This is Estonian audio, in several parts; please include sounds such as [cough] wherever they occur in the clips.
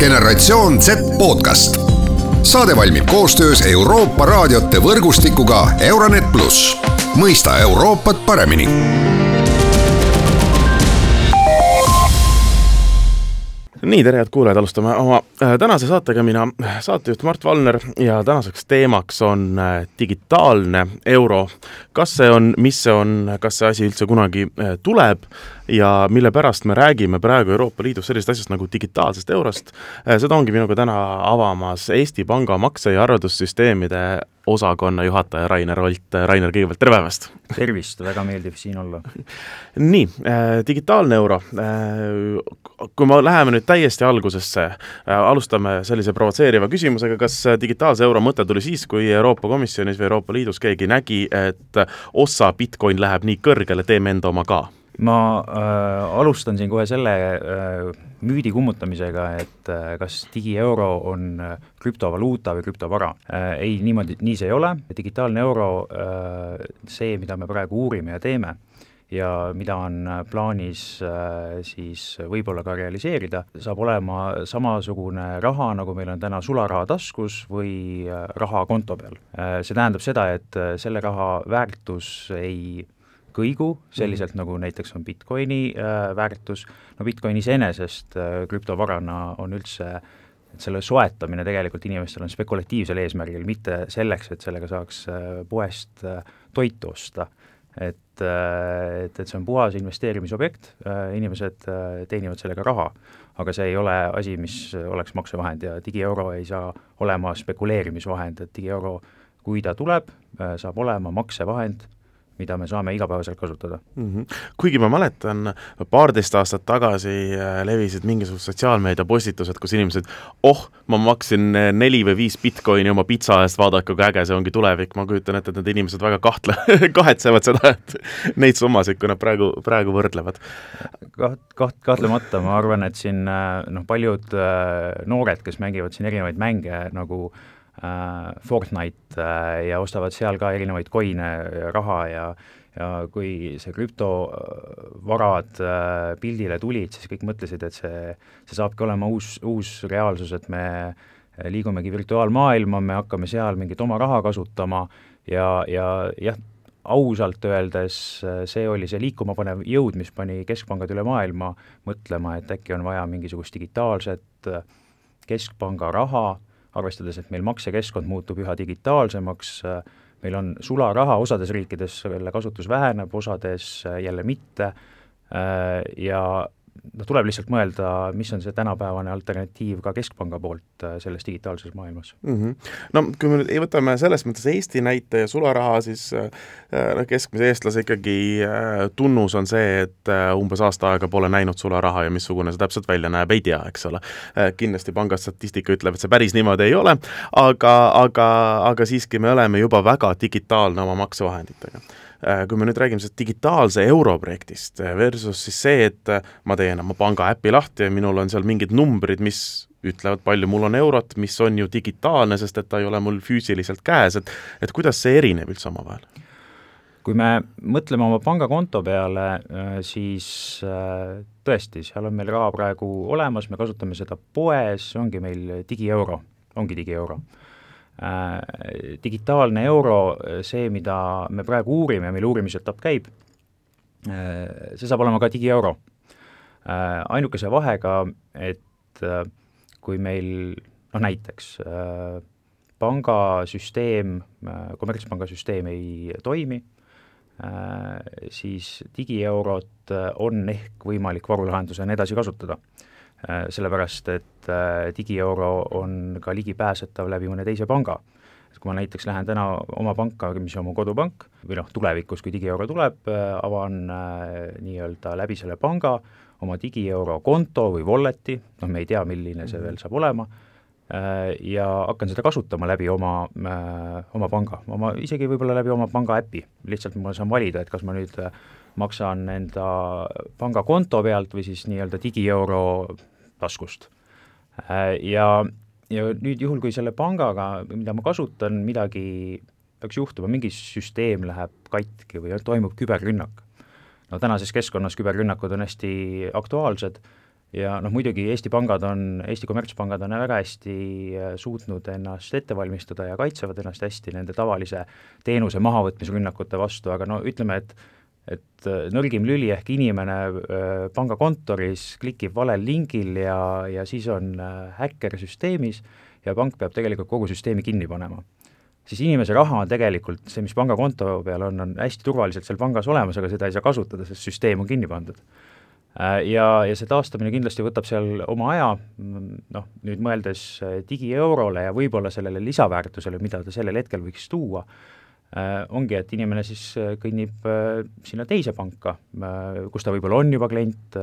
generatsioon Z podcast. saade valmib koostöös Euroopa raadiote võrgustikuga Euronet pluss, mõista Euroopat paremini. Nii, tere, head kuulajad, alustame oma äh, tänase saatega, mina, saatejuht Mart Valner ja tänaseks teemaks on äh, digitaalne euro. kas see on, mis see on, kas see asi üldse kunagi äh, tuleb ja mille pärast me räägime praegu Euroopa Liidus sellisest asjast nagu digitaalsest eurost, seda ongi minuga täna avamas Eesti Panga makse- ja arveldussüsteemide osakonna juhataja Rainer Olt. Rainer, kõigepealt tere päevast! tervist, väga meeldiv siin olla. nii äh,, digitaalne euro äh,, kui me läheme nüüd täiesti algusesse äh,, alustame sellise provotseeriva küsimusega, kas digitaalse euro mõte tuli siis, kui Euroopa Komisjonis või Euroopa Liidus keegi nägi, et osa Bitcoin läheb nii kõrgele, teeme enda oma ka? Ma äh, alustan siin kohe selle äh, müüdi kummutamisega, et äh, kas digieuro on äh, krüptovaluuta või krüptovara äh,. ei, niimoodi, nii see ei ole, digitaalne euro äh,, see, mida me praegu uurime ja teeme, ja mida on äh, plaanis äh, siis võib-olla ka realiseerida, saab olema samasugune raha, nagu meil on täna sularaha taskus või äh, raha konto peal. See tähendab seda, et selle raha väärtus ei kõigu, selliselt -hmm. nagu näiteks on Bitcoini äh, väärtus, no Bitcoin iseenesest äh, krüptovarana on üldse et selle soetamine tegelikult inimestel on spekulatiivsel eesmärgil, mitte selleks, et sellega saaks äh, poest äh, toitu osta. et, äh, et, et see on puhas investeerimisobjekt, äh, inimesed teenivad sellega raha, aga see ei ole asi, mis oleks maksevahend ja digieuro ei saa olema spekuleerimisvahend, et digieuro, kui ta tuleb, saab olema maksevahend mida me saame igapäevaselt kasutada mm. -hmm. kuigi ma mäletan, paarteist aastat tagasi äh, levisid mingisugused sotsiaalmeedia postitused, kus inimesed, oh, ma maksin äh, neli või viis Bitcoini oma pitsa eest, vaadake, kui äge see ongi tulevik, ma kujutan ette, et need inimesed väga kahtle [laughs] kahetsevad seda, et neid summasid, kui nad praegu, praegu võrdlevad. kaht-, kaht-, kahtlemata, ma arvan, et siin äh, noh, paljud noored, kes mängivad siin erinevaid mänge nagu äh, Äh, Fortnite äh, ja ostavad seal ka erinevaid coin'e ja raha ja ja kui see krüptovarad äh, pildile tulid, siis kõik mõtlesid, et see, see saabki olema uus, uus reaalsus, et me liigumegi virtuaalmaailma, me hakkame seal mingit oma raha kasutama ja, ja jah, ausalt öeldes see oli see liikuma panev jõud, mis pani keskpangad üle maailma mõtlema, et äkki on vaja mingisugust digitaalset keskpanga raha, arvestades, et meil maksekeskkond muutub üha digitaalsemaks, meil on sularaha, osades riikides selle kasutus väheneb, osades jälle mitte, ja noh, tuleb lihtsalt mõelda, mis on see tänapäevane alternatiiv ka Keskpanga poolt äh, selles digitaalses maailmas mm. -hmm. no kui me nüüd võtame selles mõttes Eesti näite ja sularaha, siis äh, noh, keskmise eestlase ikkagi äh, tunnus on see, et umbes aasta aega pole näinud sularaha ja missugune see täpselt välja näeb, ei tea, eks ole. kindlasti panga statistika ütleb, et see päris niimoodi ei ole, aga, aga, aga siiski me oleme juba väga digitaalne oma maksevahenditega Äh, kui me nüüd räägime sellest digitaalse euro projektist äh, versus siis see, et äh, ma teen oma panga äpi lahti ja minul on seal mingid numbrid, mis ütlevad, palju mul on eurot, mis on ju digitaalne, sest et ta ei ole mul füüsiliselt käes, et et kuidas see erineb üldse omavahel? kui me mõtleme oma pangakonto peale, siis tõesti, seal on meil raha praegu olemas, me kasutame seda poes, ongi meil digieuro, ongi digieuro Äh, digitaalne euro, see, mida me praegu uurime ja mille uurimisetapp käib, äh, see saab olema ka digieuro. Äh, ainukese vahega, et kui meil noh, näiteks pangasüsteem, kommertspanga süsteem ei toimi, siis digieurot on ehk võimalik varulahendusena edasi kasutada Äh, sellepärast et äh, digieuro on ka ligipääsetav läbi mõne teise panga. et kui ma näiteks lähen täna oma panka, mis on mu kodupank, või noh, tulevikus, kui digieuro tuleb, äh, avan nii-öelda läbi selle panga oma digieuro konto või wallet'i, noh, me ei tea, milline see veel saab olema, ja hakkan seda kasutama läbi oma, oma panga, oma, isegi võib-olla läbi oma panga äpi, lihtsalt ma saan valida, et kas ma nüüd maksan enda pangakonto pealt või siis nii-öelda digieuro taskust. Ja, ja nüüd juhul, kui selle pangaga, mida ma kasutan, midagi peaks juhtuma, mingi süsteem läheb katki või toimub küberrünnak, no tänases keskkonnas küberrünnakud on hästi aktuaalsed, ja noh, muidugi Eesti pangad on, Eesti kommertspangad on väga hästi äh, suutnud ennast ette valmistada ja kaitsevad ennast hästi nende tavalise teenuse mahavõtmisrünnakute vastu, aga no ütleme, et et äh, nõrgim lüli ehk inimene äh, pangakontoris klikib valel lingil ja, ja siis on häkker süsteemis ja pank peab tegelikult kogu süsteemi kinni panema. siis inimese raha on tegelikult, see, mis pangakonto peal on, on hästi turvaliselt seal pangas olemas, aga seda ei saa kasutada, sest süsteem on kinni pandud Äh, ja, ja see taastamine kindlasti võtab seal oma aja, noh, nüüd mõeldes äh, digieurole ja võib-olla sellele lisaväärtusele, mida ta sellel hetkel võiks tuua, äh, ongi, et inimene siis kõnnib sinna teise panka, kus ta võib-olla on juba klient,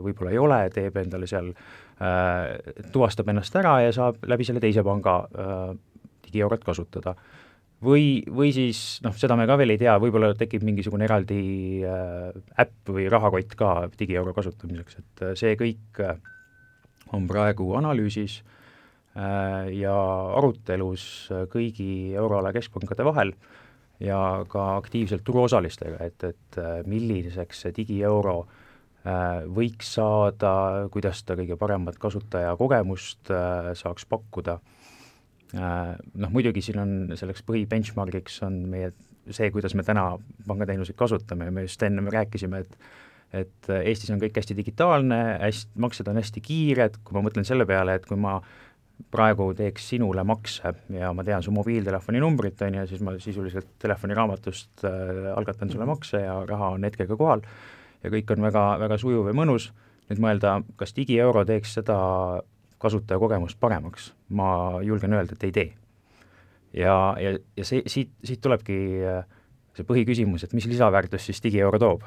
võib-olla ei ole, teeb endale seal, tuvastab ennast ära ja saab läbi selle teise panga digieurot kasutada. Või, või siis noh, seda me ka veel ei tea, võib-olla tekib mingisugune eraldi äh, äpp või rahakott ka digieuro kasutamiseks, et äh, see kõik äh, on praegu analüüsis äh, ja arutelus äh, kõigi euroala keskpankade vahel ja ka aktiivselt turuosalistega, et, et äh, milliseks see digieuro äh, võiks saada, kuidas ta kõige paremat kasutajakogemust äh, saaks pakkuda. Noh, muidugi siin on selleks põhibenchmarkiks on meie see, kuidas me täna pangateenuseid kasutame. Me just enne rääkisime, et et Eestis on kõik hästi digitaalne, hästi, maksed on hästi kiired, kui ma mõtlen selle peale, et kui ma praegu teeks sinule makse ja ma tean su mobiiltelefoni numbrit, on ju, siis ma sisuliselt telefoniraamatust äh, algatan sulle makse ja raha on hetkega kohal ja kõik on väga, väga sujuv ja mõnus, nüüd mõelda, kas digieuro teeks seda kasutajakogemust paremaks, ma julgen öelda, et ei tee. ja, ja, ja see, siit, siit tulebki äh, see põhiküsimus, et mis lisaväärtust siis digieuro toob.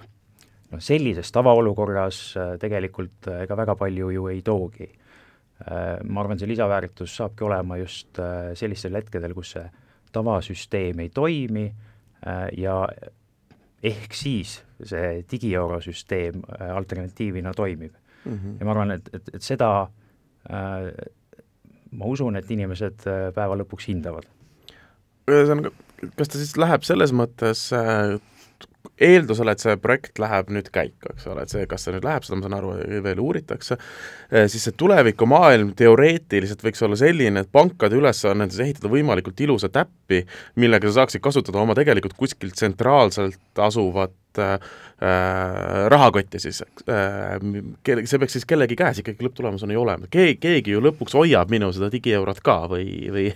noh, sellises tavaolukorras äh, tegelikult äh, ega väga palju ju ei toogi. Ma arvan, see lisaväärtus saabki olema just sellistel hetkedel, kus see tavasüsteem ei toimi ja ehk siis see digieuro süsteem alternatiivina toimib mm. -hmm. ja ma arvan, et, et, et seda äh, Äh, ma usun, et inimesed äh, päeva lõpuks hindavad. ühesõnaga, kas ta siis läheb selles mõttes äh, eeldusel, et see projekt läheb nüüd käiku, eks ole, et see, kas see nüüd läheb, seda ma saan aru, veel uuritakse, siis see tulevikumaailm teoreetiliselt võiks olla selline, et pankade ülesanne on siis ehitada võimalikult ilusat äppi, millega sa saaksid kasutada oma tegelikult kuskilt tsentraalselt asuvat äh, rahakotti siis äh,, see peaks siis kellegi käes ikkagi lõpptulemusena ju olema, keegi, keegi ju lõpuks hoiab minu seda digieurot ka või, või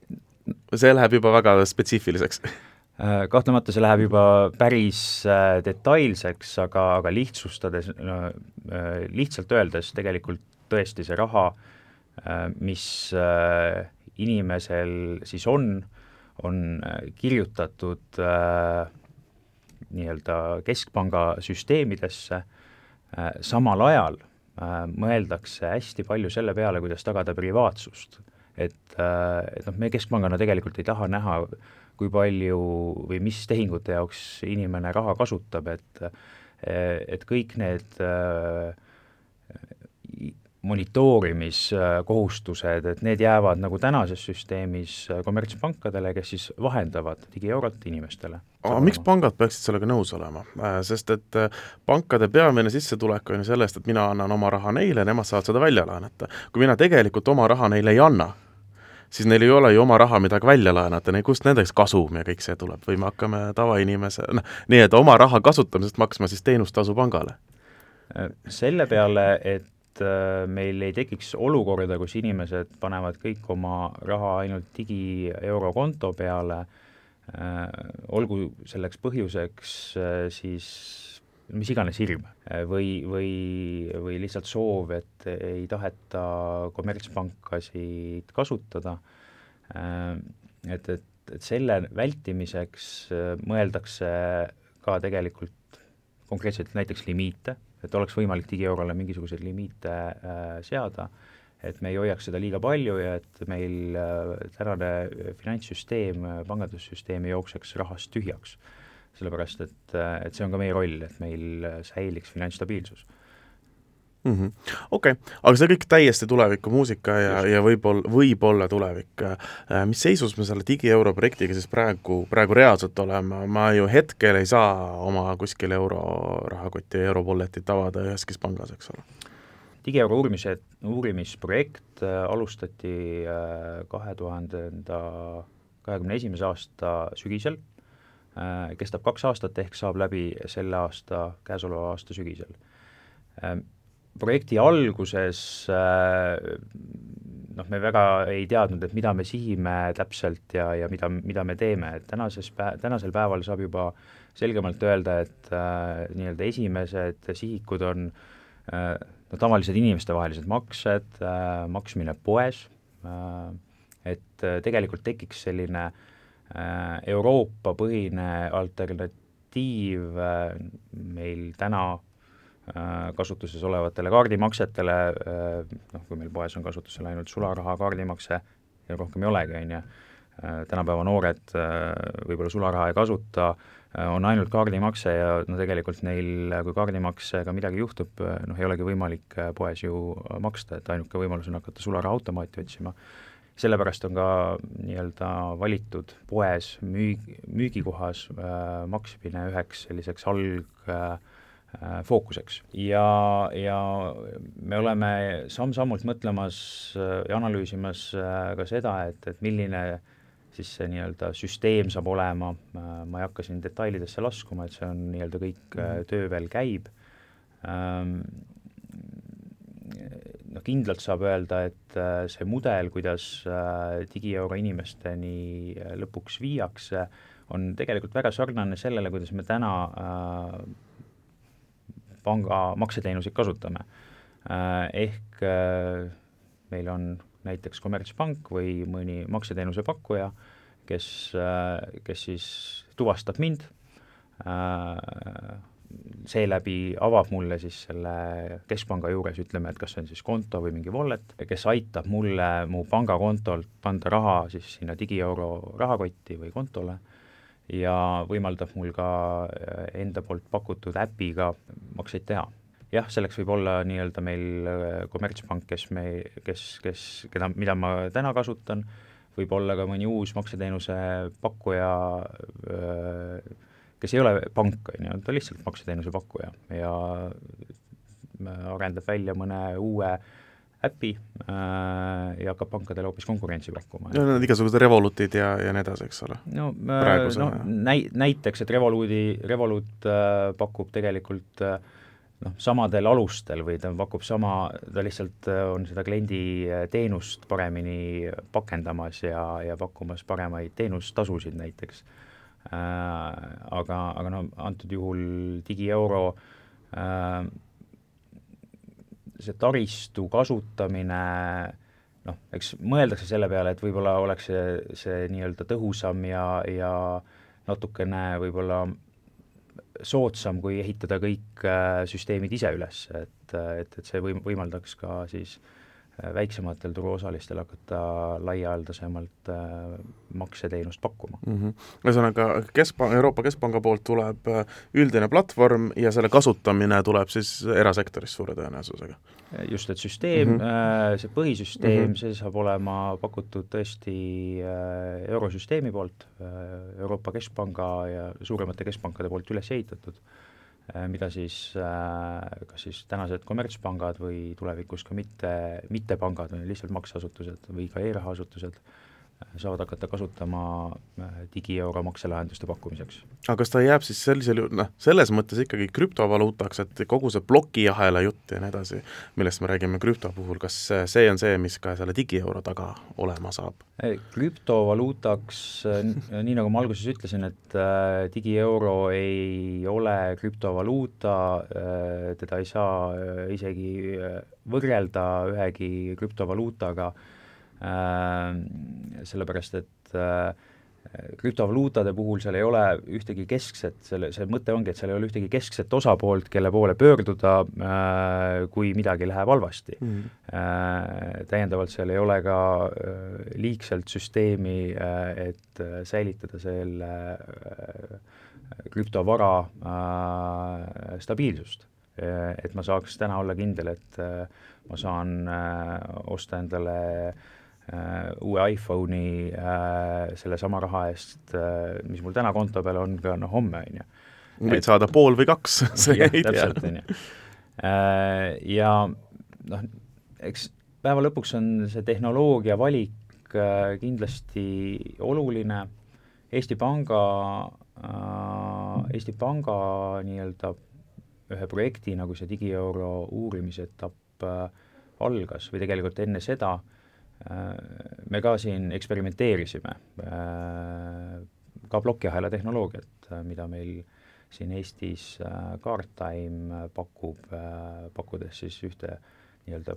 [laughs] see läheb juba väga spetsiifiliseks. äh, kahtlemata see läheb juba päris äh, detailseks, aga, aga lihtsustades, äh, lihtsalt öeldes tegelikult tõesti see raha, mis inimesel siis on, on kirjutatud äh, nii-öelda keskpanga süsteemidesse, äh, samal ajal äh, mõeldakse hästi palju selle peale, kuidas tagada privaatsust. et, äh, et noh, me keskpangana tegelikult ei taha näha, kui palju või mis tehingute jaoks inimene raha kasutab, et et kõik need monitoorimiskohustused, et need jäävad nagu tänases süsteemis kommertspankadele, kes siis vahendavad digieurot inimestele. aga miks pangad peaksid sellega nõus olema? Äh, sest et äh, pankade peamine sissetulek on ju sellest, et mina annan oma raha neile, nemad saavad seda välja laenata. kui mina tegelikult oma raha neile ei anna, siis neil ei ole ju oma raha midagi välja laenata, kust nendeks kasum ja kõik see tuleb või me hakkame tavainimese, noh, nii et oma raha kasutamisest maksma siis teenustasu pangale? selle peale, et äh, meil ei tekiks olukorda, kus inimesed panevad kõik oma raha ainult digieuro-konto peale, äh, olgu selleks põhjuseks äh, siis mis iganes hirm või, või, või lihtsalt soov, et ei taheta kommertspankasid kasutada, et, et, et selle vältimiseks mõeldakse ka tegelikult konkreetselt näiteks limiite et oleks võimalik digieurole mingisuguseid limiite äh, seada, et me ei hoiaks seda liiga palju ja et meil äh, tänane finantssüsteem, pangandussüsteem ei jookseks rahast tühjaks. Sellepärast, et, äh, et see on ka meie roll, et meil säiliks finantsstabiilsus mm -hmm.. okei okay., aga see kõik täiesti tulevikumuusika ja, ja võib-olla, võib-olla tulevik. Äh, mis seisus me selle digieuro projektiga siis praegu, praegu reaalselt oleme, ma ju hetkel ei saa oma kuskil euro rahakotti, europolletit avada üheski pangas, eks ole? digieuro uurimise, uurimisprojekt alustati kahe tuhandenda kahekümne esimese aasta sügisel, kestab kaks aastat, ehk saab läbi selle aasta, käesoleva aasta sügisel. Projekti alguses noh, me väga ei teadnud, et mida me sihime täpselt ja, ja mida, mida me teeme, et tänases pä-, tänasel päeval saab juba selgemalt öelda, et äh, nii-öelda esimesed sihikud on äh, no tavalised inimestevahelised maksed äh,, maksmine poes äh,, et äh, tegelikult tekiks selline äh, Euroopa-põhine alternatiiv äh, meil täna Äh, kasutuses olevatele kaardimaksetele, äh, noh, kui meil poes on kasutusel ainult sularaha kaardimakse ja rohkem ei olegi, on ju, äh, tänapäeva noored võib-olla sularaha ei kasuta, on ainult kaardimakse ja no tegelikult neil, kui kaardimaksega midagi juhtub, noh, ei olegi võimalik poes ju maksta, et ainuke võimalus on hakata sularahaautomaati otsima. Sellepärast on ka nii-öelda valitud poes müük, müügikohas äh, maksmine üheks selliseks alg äh, Äh, fookuseks. ja, ja me oleme samm-sammult mõtlemas äh, ja analüüsimas äh, ka seda, et, et milline siis see nii-öelda süsteem saab olema, ma ei hakka siin detailidesse laskuma, et see on nii-öelda kõik mm, -hmm. töö veel käib, ähm, noh, kindlalt saab öelda, et see mudel, kuidas digieuro inimesteni lõpuks viiakse, on tegelikult väga sarnane sellele, kuidas me täna panga makseteenuseid kasutame. Äh, ehk äh, meil on näiteks kommertspank või mõni makseteenuse pakkuja, kes, äh, kes siis tuvastab mind, seeläbi avab mulle siis selle keskpanga juures, ütleme, et kas see on siis konto või mingi wallet, kes aitab mulle mu pangakontolt anda raha siis sinna digieuro rahakotti või kontole ja võimaldab mul ka äh, enda poolt pakutud äpiga makseid teha. jah, selleks võib olla nii-öelda meil äh, kommertspank, kes me, kes, kes, keda, mida ma täna kasutan, võib olla ka mõni uus makseteenuse pakkuja, äh, kes ei ole pank, on ju, ta lihtsalt makseteenuse pakkuja ja arendab välja mõne uue äpi äh, ja hakkab pankadele hoopis konkurentsi pakkuma. no need igasugused Revolutid ja, ja nii edasi, eks ole? no, äh, no näi-, näiteks, et Revoluudi, Revolut äh, pakub tegelikult äh, noh, samadel alustel või ta pakub sama, ta lihtsalt äh, on seda kliendi äh, teenust paremini pakendamas ja, ja pakkumas paremaid teenustasusid näiteks äh,. Aga, aga no antud juhul digieuro äh, see taristu kasutamine noh, eks mõeldakse selle peale, et võib-olla oleks see, see nii-öelda tõhusam ja, ja natukene võib-olla soodsam, kui ehitada kõik äh, süsteemid ise üles, et, et, et see võim-, võimaldaks ka siis äh, Äh, väiksematel turuosalistel hakata laialdasemalt äh, makseteenust pakkuma mm. -hmm. ühesõnaga, keskpa-, Euroopa Keskpanga poolt tuleb äh, üldine platvorm ja selle kasutamine tuleb siis erasektorist suure tõenäosusega? just, et süsteem mm, -hmm. see põhisüsteem mm, -hmm. see saab olema pakutud tõesti eurosüsteemi poolt, Euroopa Keskpanga ja suuremate keskpankade poolt üles ehitatud Äh, mida siis äh, kas siis tänased kommertspangad või tulevikus ka mitte, mittepangad või lihtsalt makseasutused või ka e-rahaasutused saavad hakata kasutama äh, digieuro makselahenduste pakkumiseks. aga kas ta jääb siis sellisel juhul, noh, selles mõttes ikkagi krüptovaluutaks, et kogu see plokiahela jutt ja nii edasi, millest me räägime krüpto puhul, kas see on see, mis ka selle digieuro taga olema saab? krüptovaluutaks, nii nagu ma alguses ütlesin, et äh, digieuro ei ole krüptovaluuta, äh, teda ei saa isegi võrrelda ühegi krüptovaluutaga Äh, sellepärast et äh, krüptovaluutade puhul seal ei ole ühtegi keskset, selle, see mõte ongi, et seal ei ole ühtegi keskset osapoolt, kelle poole pöörduda, äh, kui midagi läheb halvasti mm. -hmm. Täiendavalt seal ei ole ka liigselt süsteemi, et säilitada selle krüptovara stabiilsust. Et ma saaks täna olla kindel, et ma saan osta endale Äh, uue iPhone'i äh, sellesama raha eest, äh, mis mul täna konto peal on, ka noh, homme, on ju. võid saada pool või kaks, [laughs] see ei tea. täpselt, on ju. Ja noh, eks päeva lõpuks on see tehnoloogia valik kindlasti oluline, Eesti Panga, Eesti Panga nii-öelda ühe projekti, nagu see digieuro uurimisetapp algas või tegelikult enne seda, me ka siin eksperimenteerisime ka plokiahela tehnoloogiat, mida meil siin Eestis Guardtime pakub, pakkudes siis ühte nii-öelda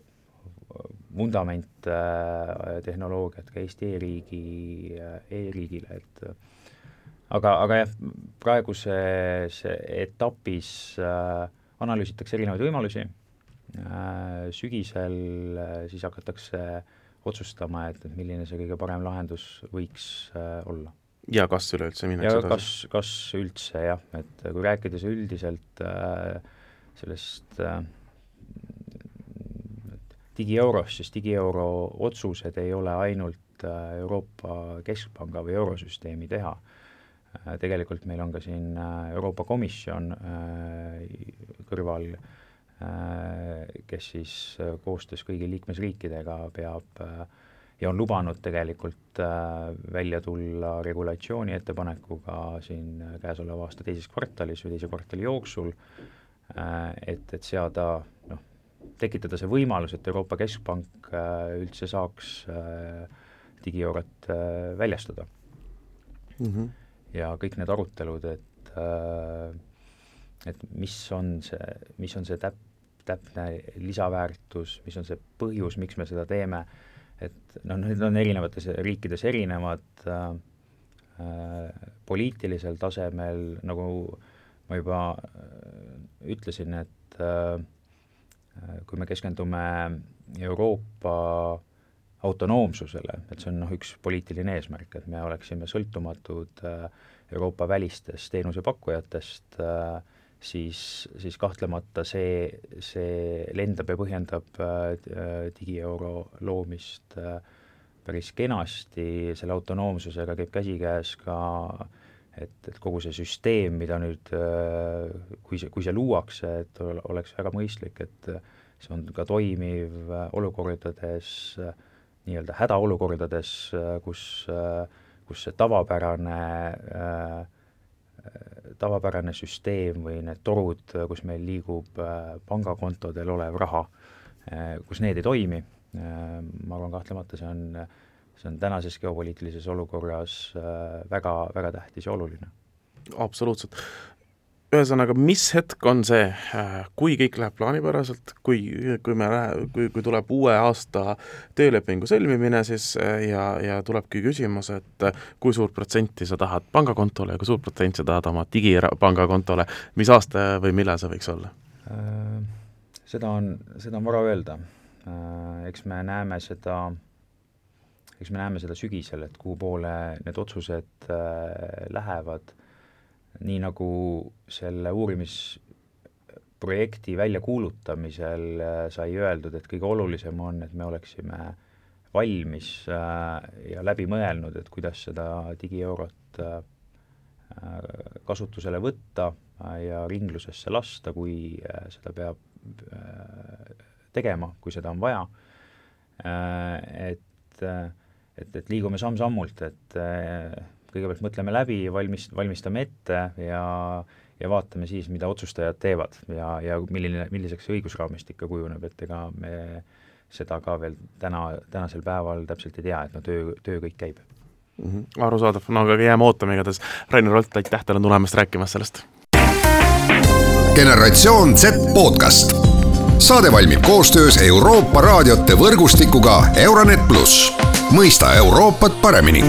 vundament tehnoloogiat ka Eesti e-riigi e, e-riigile, et aga, aga jah, praeguses etapis äh, analüüsitakse erinevaid võimalusi äh,, sügisel äh, siis hakatakse otsustama, et, et milline see kõige parem lahendus võiks äh, olla. ja kas üleüldse minnakse edasi? kas, kas üldse jah, et kui rääkides üldiselt äh, sellest äh, digieurost, siis digieuro otsused ei ole ainult äh, Euroopa Keskpanga või eurosüsteemi teha äh,. tegelikult meil on ka siin äh, Euroopa Komisjon äh, kõrval äh,, kes siis äh, koostöös kõigi liikmesriikidega peab äh, ja on lubanud tegelikult äh, välja tulla regulatsiooni ettepanekuga siin käesoleva aasta teises kvartalis või teise kvartali jooksul äh,, et, et seada noh, tekitada see võimalus, et Euroopa Keskpank äh, üldse saaks äh, digieurot äh, väljastada mm. -hmm. ja kõik need arutelud, et et mis on see, mis on see täp-, täpne lisaväärtus, mis on see põhjus, miks me seda teeme, et noh, need on erinevates riikides erinevad äh, poliitilisel tasemel, nagu ma juba ütlesin, et äh, Äh, kui me keskendume Euroopa autonoomsusele, et see on noh, üks poliitiline eesmärk, et me oleksime sõltumatud äh, Euroopa välistest teenusepakkujatest, äh, siis, siis kahtlemata see, see lendab ja põhjendab digieuro loomist päris kenasti, selle autonoomsusega käib käsikäes ka et, et kogu see süsteem, mida nüüd, kui see, kui see luuakse, et oleks väga mõistlik, et see on ka toimiv olukordades, nii-öelda hädaolukordades, kus, kus see tavapärane, tavapärane süsteem või need torud, kus meil liigub pangakontodel olev raha, kus need ei toimi, ma arvan, kahtlemata see on see on tänases geopoliitilises olukorras äh, väga, väga tähtis ja oluline. absoluutselt. Ühesõnaga, mis hetk on see, äh, kui kõik läheb plaanipäraselt, kui, kui me, kui, kui tuleb uue aasta töölepingu sõlmimine, siis äh, ja, ja tulebki küsimus, et kui suurt protsenti sa tahad pangakontole ja kui suurt protsenti sa tahad oma digipangakontole, mis aasta või millal see võiks olla? Seda on, seda on vara öelda. Eks me näeme seda äh, eks me näeme seda sügisel, et kuhu poole need otsused äh, lähevad, nii nagu selle uurimisprojekti väljakuulutamisel äh, sai öeldud, et kõige olulisem on, et me oleksime valmis äh, ja läbi mõelnud, et kuidas seda digieurot äh, kasutusele võtta ja ringlusesse lasta, kui seda peab tegema, kui seda on vaja, et et, et liigume samm-sammult, et kõigepealt mõtleme läbi, valmis, valmistame ette ja ja vaatame siis, mida otsustajad teevad ja, ja milline, milliseks see õigusraamistik ka kujuneb, et ega me seda ka veel täna, tänasel päeval täpselt ei tea, et no töö, töö kõik käib mm. -hmm. arusaadav, no aga jääme ootama igatahes. Rainer Olt, aitäh teile tulemast rääkimas sellest! generatsioon Z podcast. saade valmib koostöös Euroopa raadiote võrgustikuga Euronet pluss mõista Euroopat paremini